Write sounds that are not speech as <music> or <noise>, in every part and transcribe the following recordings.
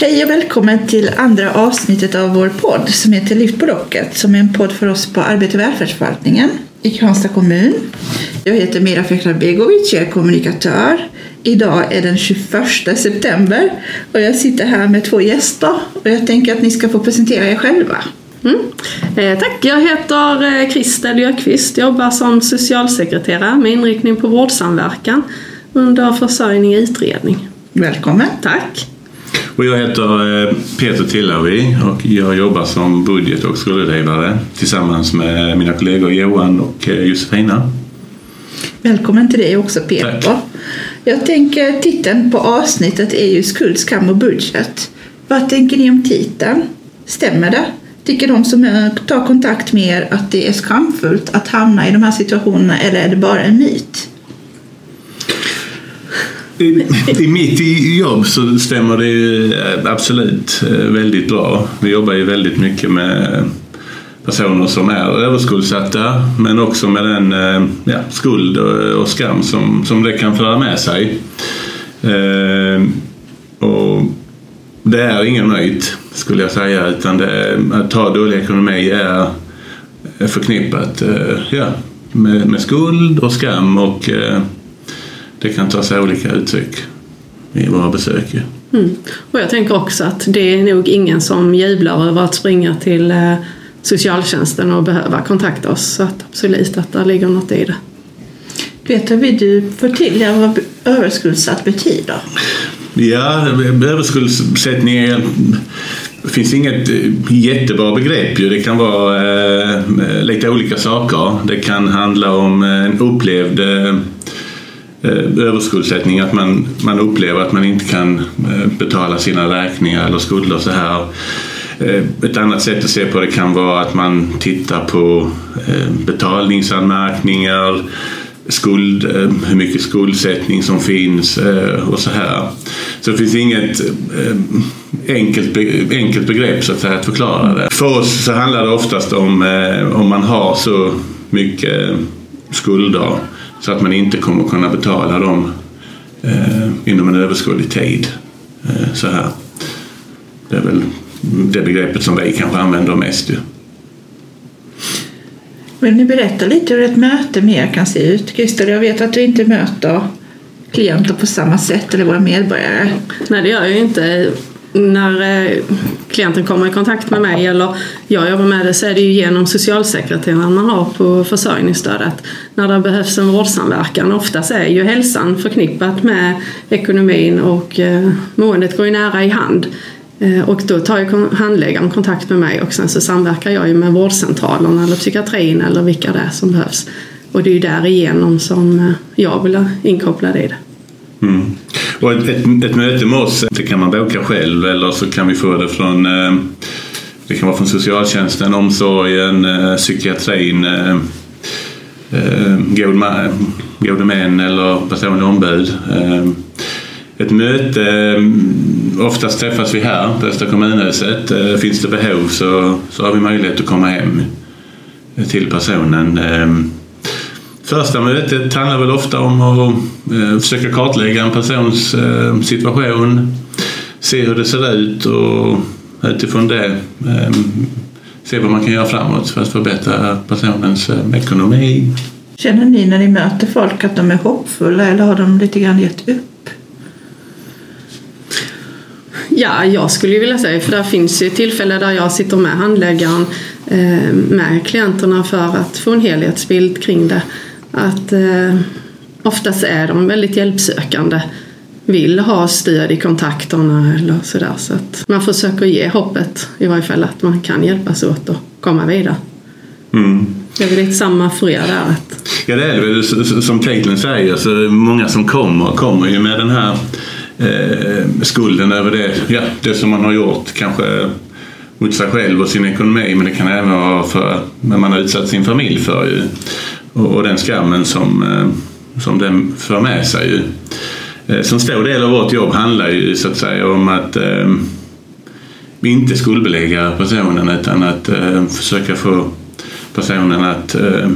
Hej och välkommen till andra avsnittet av vår podd som heter Lyft på locket som är en podd för oss på Arbete och välfärdsförvaltningen i Kristianstad kommun. Jag heter Mira Fekrabegovic, jag är kommunikatör. Idag är den 21 september och jag sitter här med två gäster och jag tänker att ni ska få presentera er själva. Mm. Eh, tack, jag heter eh, Kristel Björkqvist, jobbar som socialsekreterare med inriktning på vårdsamverkan under försörjning och utredning. Välkommen! Tack! Och jag heter eh, Peter Tillavi och jag jobbar som budget och skuldrådgivare tillsammans med mina kollegor Johan och eh, Josefina. Välkommen till dig också Peter. Tack. Jag tänker titeln på avsnittet är ju skuld, skam och budget. Vad tänker ni om titeln? Stämmer det? Tycker de som eh, tar kontakt med er att det är skamfullt att hamna i de här situationerna eller är det bara en myt? I, I mitt jobb så stämmer det ju eh, absolut eh, väldigt bra. Vi jobbar ju väldigt mycket med personer som är överskuldsatta men också med den eh, ja, skuld och, skam som, som det kan föra med sig. Eh, och det är ingen myt skulle jag säga utan det, att ha dålig ekonomi är förknippat eh, ja, med, med skuld och skam och eh, det kan ta sig olika uttryck i våra besök. Mm. Och jag tänker också att det är nog ingen som jublar över att springa till eh, socialtjänsten och behöva kontakta oss. Så att absolut att det ligger något i det. Peter, vill du förtydliga vad överskuldsatt betyder? Ja, överskuldsättning är det finns inget jättebra begrepp. Det kan vara eh, lite olika saker. Det kan handla om en upplevd eh, Eh, överskuldsättning, att man, man upplever att man inte kan eh, betala sina räkningar eller skulder och så här. Eh, ett annat sätt att se på det kan vara att man tittar på betalningsanmärkningar, skuld, hur mycket skuldsättning som finns och så här. Så det finns inget enkelt, enkelt begrepp så att, säga, att förklara det. För oss så handlar det oftast om om man har så mycket skulder så att man inte kommer kunna betala dem eh, inom en överskådlig tid. Eh, så här. Det är väl det begreppet som vi kanske använder mest. Ju. Vill ni berätta lite hur ett möte med er kan se ut? Kristel, jag vet att du inte möter klienter på samma sätt eller våra medborgare. Nej, det gör jag ju inte. När eh, klienten kommer i kontakt med mig eller jag jobbar med det så är det ju genom socialsekreteraren man har på försörjningsstödet. När det behövs en vårdsamverkan. Oftast är ju hälsan förknippat med ekonomin och eh, måendet går ju nära i hand. Eh, Och då tar ju handläggaren kontakt med mig och sen så samverkar jag ju med vårdcentralen eller psykiatrin eller vilka det är som behövs. Och det är ju därigenom som eh, jag vill inkoppla inkopplad i det. Mm. Och ett, ett, ett möte med oss det kan man boka själv eller så kan vi få det från eh, det kan vara från socialtjänsten, omsorgen, eh, psykiatrin, eh, gode män eller personlig ombud. Ett möte, oftast träffas vi här på Östra kommunhuset. Finns det behov så, så har vi möjlighet att komma hem till personen. Första mötet handlar väl ofta om att eh, försöka kartlägga en persons eh, situation, se hur det ser ut och utifrån det eh, se vad man kan göra framåt för att förbättra personens eh, ekonomi. Känner ni när ni möter folk att de är hoppfulla eller har de lite grann gett upp? Ja, jag skulle ju vilja säga, för det finns ju tillfällen där jag sitter med handläggaren med klienterna för att få en helhetsbild kring det. Att eh, oftast är de väldigt hjälpsökande, vill ha stöd i kontakterna eller sådär. Så att man försöker ge hoppet i varje fall att man kan hjälpas åt och komma vidare. Mm. Det är väl lite samma för er där. Att, Ja, det är det väl. Som Caitlin säger så många som kommer kommer ju med den här eh, skulden över det, ja, det som man har gjort kanske mot sig själv och sin ekonomi men det kan även vara för vad man har utsatt sin familj för ju. Och, och den skammen som, eh, som den för med sig ju. Så en stor del av vårt jobb handlar ju så att säga om att eh, vi inte skuldbelägga personen utan att eh, försöka få personen att eh,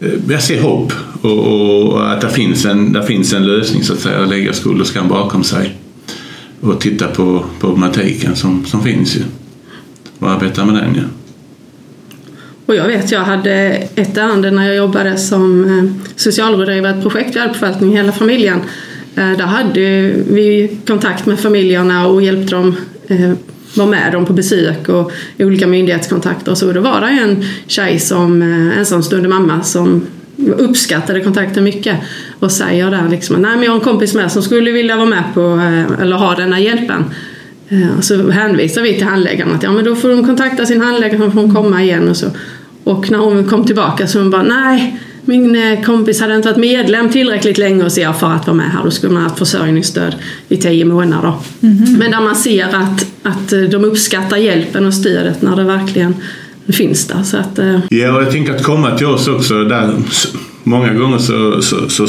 eh jag ser hopp och, och att det finns, en, det finns en lösning så att säga, att lägga skuld och skam bakom sig. och titta på problematiken som, som finns ju. Och arbeta med den ju. Och jag vet, jag hade ett ärende när jag jobbade som eh, socialrådgivare, ett projekt vid ärvförvaltning hela familjen. Eh, där hade vi kontakt med familjerna och hjälpte dem eh, var med dem på besök och olika myndighetskontakter och så. Då var det en tjej som ensamstående mamma som uppskattade kontakten mycket och säger där liksom nej men jag har en kompis med som skulle vilja vara med på eller ha den här hjälpen. Så hänvisar vi till handläggaren att ja men då får de kontakta sin handläggare så får hon komma igen och så. Och när hon kom tillbaka så hon bara nej, min eh, kompis hade inte varit medlem tillräckligt länge hos er för att vara med här. Då skulle man ha haft försörjningsstöd i tio månader. Mm -hmm. Men där man ser att, att eh, de uppskattar hjälpen och stödet när det verkligen finns där. Så att, eh. Ja, och jag tänker att komma till oss också. Där, många gånger så, så, så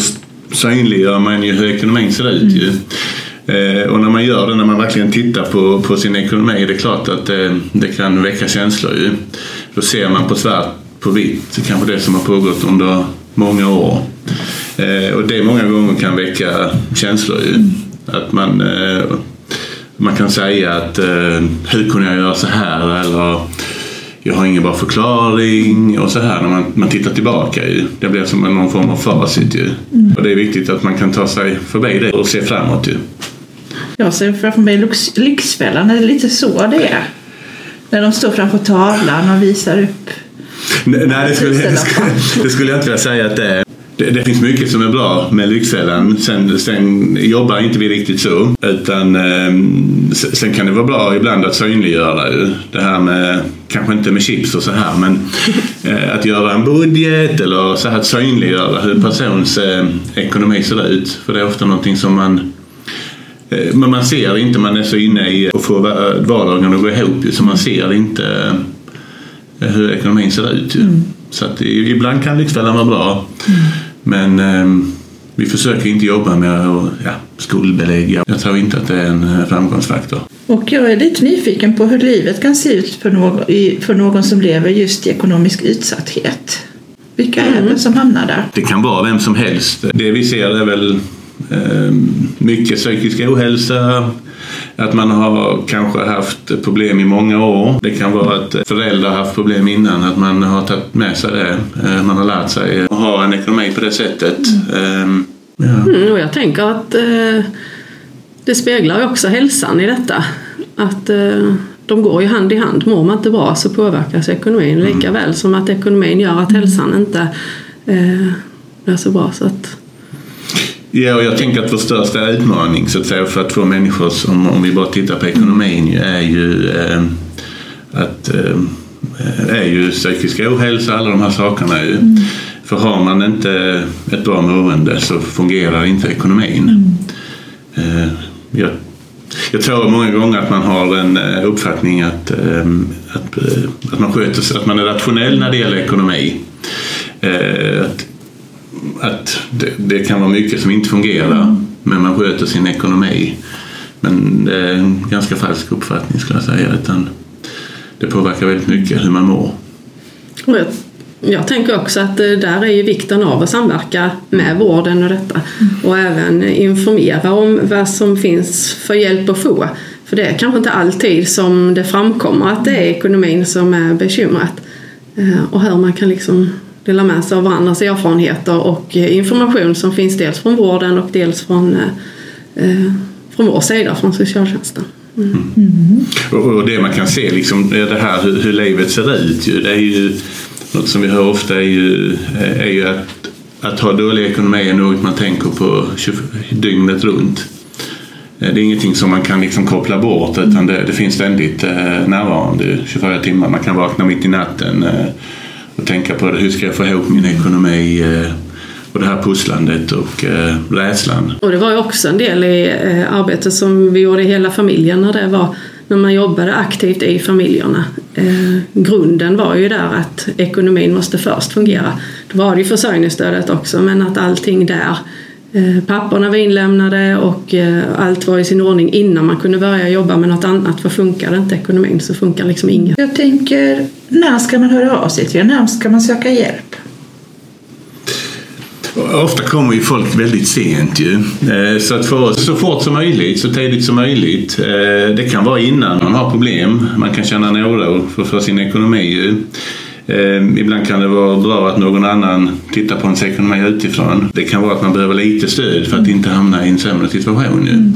synliggör man ju hur ekonomin ser ut. Mm. Ju. Och när man gör det, när man verkligen tittar på, på sin ekonomi, det är klart att det, det kan väcka känslor. Ju. Då ser man på svart på vitt kanske det som har pågått under många år. Eh, och det många gånger kan väcka känslor ju. Att man, eh, man kan säga att eh, hur kunde jag göra så här? Eller jag har ingen bra förklaring och så här när man, man tittar tillbaka. Ju. Det blir som någon form av facit ju. Mm. Och det är viktigt att man kan ta sig förbi det och se framåt ju. Jag ser framför mig Lyxfällan, är det lite så det är? När de står framför tavlan och visar upp Nej, det skulle, det, skulle, <laughs> det skulle jag inte vilja säga att det är. Det, det, finns mycket som är bra med Lyxfällan. Sen, sen jobbar inte vi riktigt så. Utan, eh, sen kan det vara bra ibland att synliggöra det här med, kanske inte med chips och så här, men <laughs> eh, att göra en budget eller så här att synliggöra hur persons eh, ekonomi ser ut. För det är ofta någonting som man men man ser inte, man är så inne i att få vardagen att gå ihop så man ser inte hur ekonomin ser ut. Mm. Så att ibland kan Lyxfällan vara bra. Mm. Men eh, vi försöker inte jobba med att ja, skuldbelägga. Jag tror inte att det är en eh, framgångsfaktor. Och jag är lite nyfiken på hur livet kan se ut för någon, för någon som lever just i ekonomisk utsatthet. Vilka är det mm. som hamnar där? Det kan vara vem som helst. Det vi ser är väl eh, mycket psykisk ohälsa, att man har kanske haft problem i många år. Det kan vara att föräldrar har haft problem innan, att man har tagit med sig det. Eh, man har lärt sig att ha en ekonomi på det sättet. Mm. Ja. Mm, och jag tänker att eh, det speglar också hälsan i detta. Att eh, de går ju hand i hand. Mår man inte bra så påverkas ekonomin mm. lika väl som att ekonomin gör att hälsan inte eh, blir så bra. Så att, Ja, och jag tänker att vår största utmaning så att säga, för att få människor, som, om vi bara tittar på ekonomin, är ju eh, att eh, är ju psykisk ohälsa, alla de här sakerna. Ju. Mm. För har man inte ett bra mående så fungerar inte ekonomin. Mm. Eh, jag, jag tror många gånger att man har en eh, uppfattning att, eh, att, eh, att man sköter sig, att man är rationell när det gäller ekonomi. Att att det, det, kan vara mycket som inte fungerar mm. men man sköter sin ekonomi. Men det är en ganska falsk uppfattning skulle jag säga. Utan det påverkar väldigt mycket hur man mår. Och jag, jag tänker också att där är ju vikten av att samverka med vården och detta. Mm. Och även informera om vad som finns för hjälp att få. För det är kanske inte alltid som det framkommer att det är ekonomin som är bekymret. Eh, och hur man kan liksom dela med sig av varandras erfarenheter och eh, information som finns dels från vården och dels från, eh, eh från vår sida, från socialtjänsten. Mm. Mm. mm. Och det man kan se, liksom, eh, det här hur, hur livet ser ut, ju, det är ju något som vi hör ofta är ju, är ju att, att ha dålig ekonomi är något man tänker på 20, dygnet runt. Det är ingenting som man kan liksom koppla bort utan det, det finns ständigt närvarande 24 timmar. Man kan vakna mitt i natten tänka på det, hur ska jag få ihop min ekonomi eh, och det här pusslandet och eh, rädslan. Och det var ju också en del i eh, arbetet som vi gjorde i hela familjen när det var när man jobbade aktivt i familjerna. Eh, grunden var ju där att ekonomin måste först fungera. Då var det ju försörjningsstödet också men att allting där Papporna var inlämnade och allt var i sin ordning innan man kunde börja jobba med något annat. För funkar inte ekonomin så funkar liksom inget. Jag tänker när ska man höra av sig till er? När ska man söka hjälp? Ofta kommer ju folk väldigt sent ju. Eh, så att få så fort som möjligt, så tidigt som möjligt. Eh, det kan vara innan man har problem. Man kan känna en oro för, för sin ekonomi ju. Eh, ibland kan det vara bra att någon annan tittar på ens ekonomi utifrån. Det kan vara att man behöver lite stöd för att inte hamna i en sämre situation. Ju. Mm.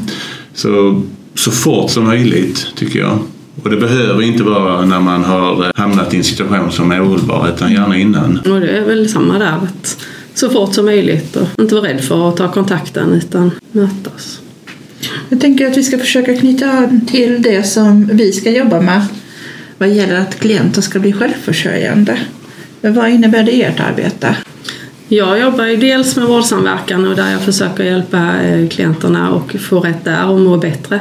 Så, så fort som möjligt tycker jag. Och det behöver inte vara när man har hamnat i en situation som är ohållbar utan gärna innan. Och det är väl samma där. Att så fort som möjligt och inte vara rädd för att ta kontakten utan mötas. Jag tänker att vi ska försöka knyta an till det som vi ska jobba med vad gäller att klienter ska bli självförsörjande. Vad innebär det i ert arbete? Jag jobbar ju dels med vårdsamverkan och där jag försöker hjälpa eh, klienterna och få rätt där och må bättre.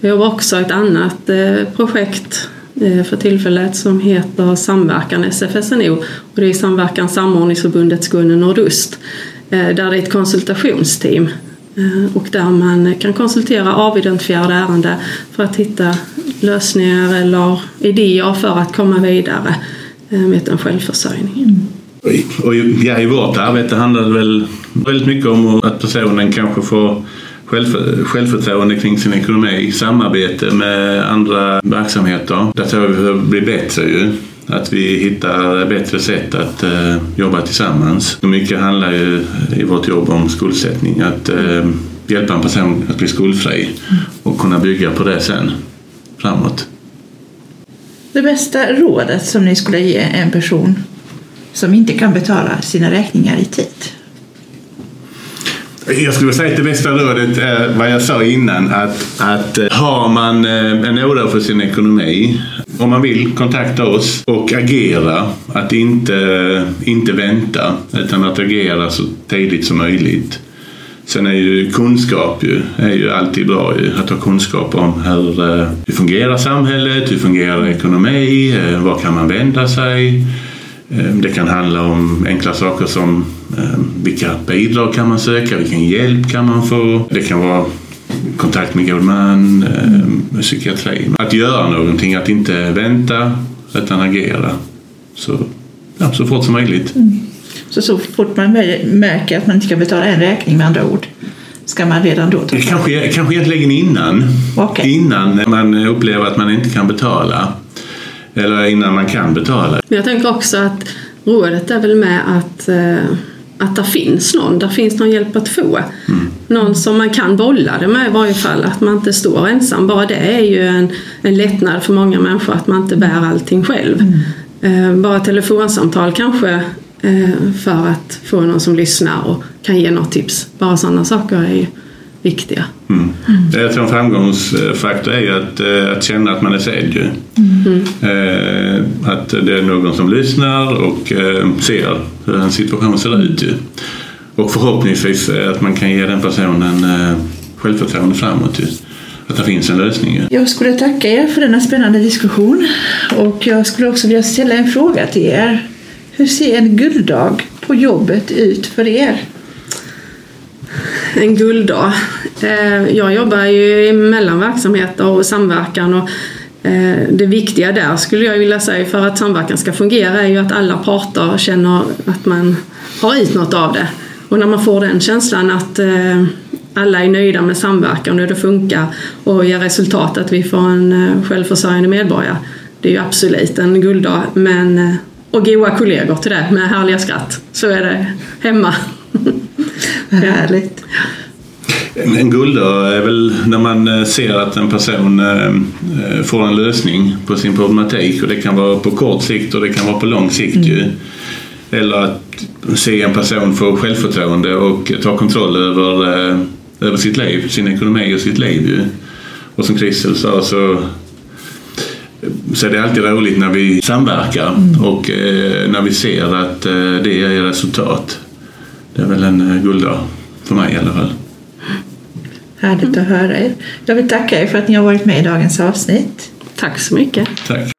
Jag jobbar också ett annat eh, projekt eh, för tillfället som heter Samverkan SFSNO och det är Samverkan Samordningsförbundet Skåne Nordöst där det är ett konsultationsteam och där man kan konsultera avidentifierade ärenden för att hitta lösningar eller idéer för att komma vidare eh, med en självförsörjning. Mm. Och ja, I vårt arbete handlar det väl väldigt mycket om att personen kanske får själv, självförtroende kring sin ekonomi, samarbete med andra verksamheter. Där tror jag vi behöver bli bättre ju. Att vi hittar bättre sätt att uh, jobba tillsammans. Mycket handlar ju i vårt jobb om skuldsättning. Att uh, hjälpa en person att bli skuldfri och kunna bygga på det sen framåt. Det bästa rådet som ni skulle ge en person som inte kan betala sina räkningar i tid? Jag skulle säga att det bästa rådet är vad jag sa innan. Att, att eh, har man eh, en oro för sin ekonomi, om man vill kontakta oss och agera. Att inte, inte vänta utan att agera så tidigt som möjligt. Sen är ju kunskap ju, är ju alltid bra ju, att ha kunskap om hur, eh, hur fungerar samhället, hur fungerar ekonomi, eh, var kan man vända sig? Eh, det kan handla om enkla saker som vilka bidrag kan man söka, vilken hjälp kan man få. Det kan vara kontakt med god man, psykiatri. Att göra någonting, att inte vänta utan agera. Så, ja, så fort som möjligt. Mm. Så så fort man märker att man inte kan betala en räkning med andra ord ska man redan då ta kanske, kanske egentligen innan. Okay. Innan man upplever att man inte kan betala. Eller innan man kan betala. Jag tänker också att rådet är väl med att eh, att det finns någon, där finns någon hjälp att få. Mm. Någon som man kan bolla det med i varje fall, att man inte står ensam. Bara det är ju en, en lättnad för många människor att man inte bär allting själv. Mm. Eh, bara telefonsamtal kanske för att få någon som lyssnar och kan ge något tips. Bara sådana saker är ju viktiga. Mm. Mm. Jag tror en framgångsfaktor är ju att, eh, att känna att man är sedd. Mm. Eh, att det är någon som lyssnar och eh, ser hur en situation ser ut. Ju. Och förhoppningsvis att man kan ge den personen självförtroende framåt. Ju. Att det finns en lösning. Jag skulle tacka er för denna spännande diskussion och jag skulle också vilja ställa en fråga till er. Hur ser en gulddag på jobbet ut för er? en gulddag. Eh, jag jobbar ju mellan verksamheter och samverkan och eh, det viktiga där skulle jag vilja säga för att samverkan ska fungera är ju att alla parter känner att man har ut något av det. Och när man får den känslan att eh, alla är nöjda med samverkan och det funkar och ger resultat att vi får en självförsörjande medborgare. Det är ju absolut en gulddag. Men, och goa kollegor till det med härliga skratt. Så är det hemma. Härligt. En gulddag är väl när man eh, ser att en person eh, får en lösning på sin problematik och det kan vara på kort sikt och det kan vara på lång sikt. Mm. Ju. Eller att se en person få självförtroende och ta kontroll över, eh, över sitt liv, sin ekonomi och sitt liv. Ju. Och som Christel sa så så är det alltid roligt när vi samverkar mm. och när vi ser att det ger resultat. Det är väl en gulddag för mig i alla fall. Härligt att höra er. Jag vill tacka er för att ni har varit med i dagens avsnitt. Tack så mycket. Tack.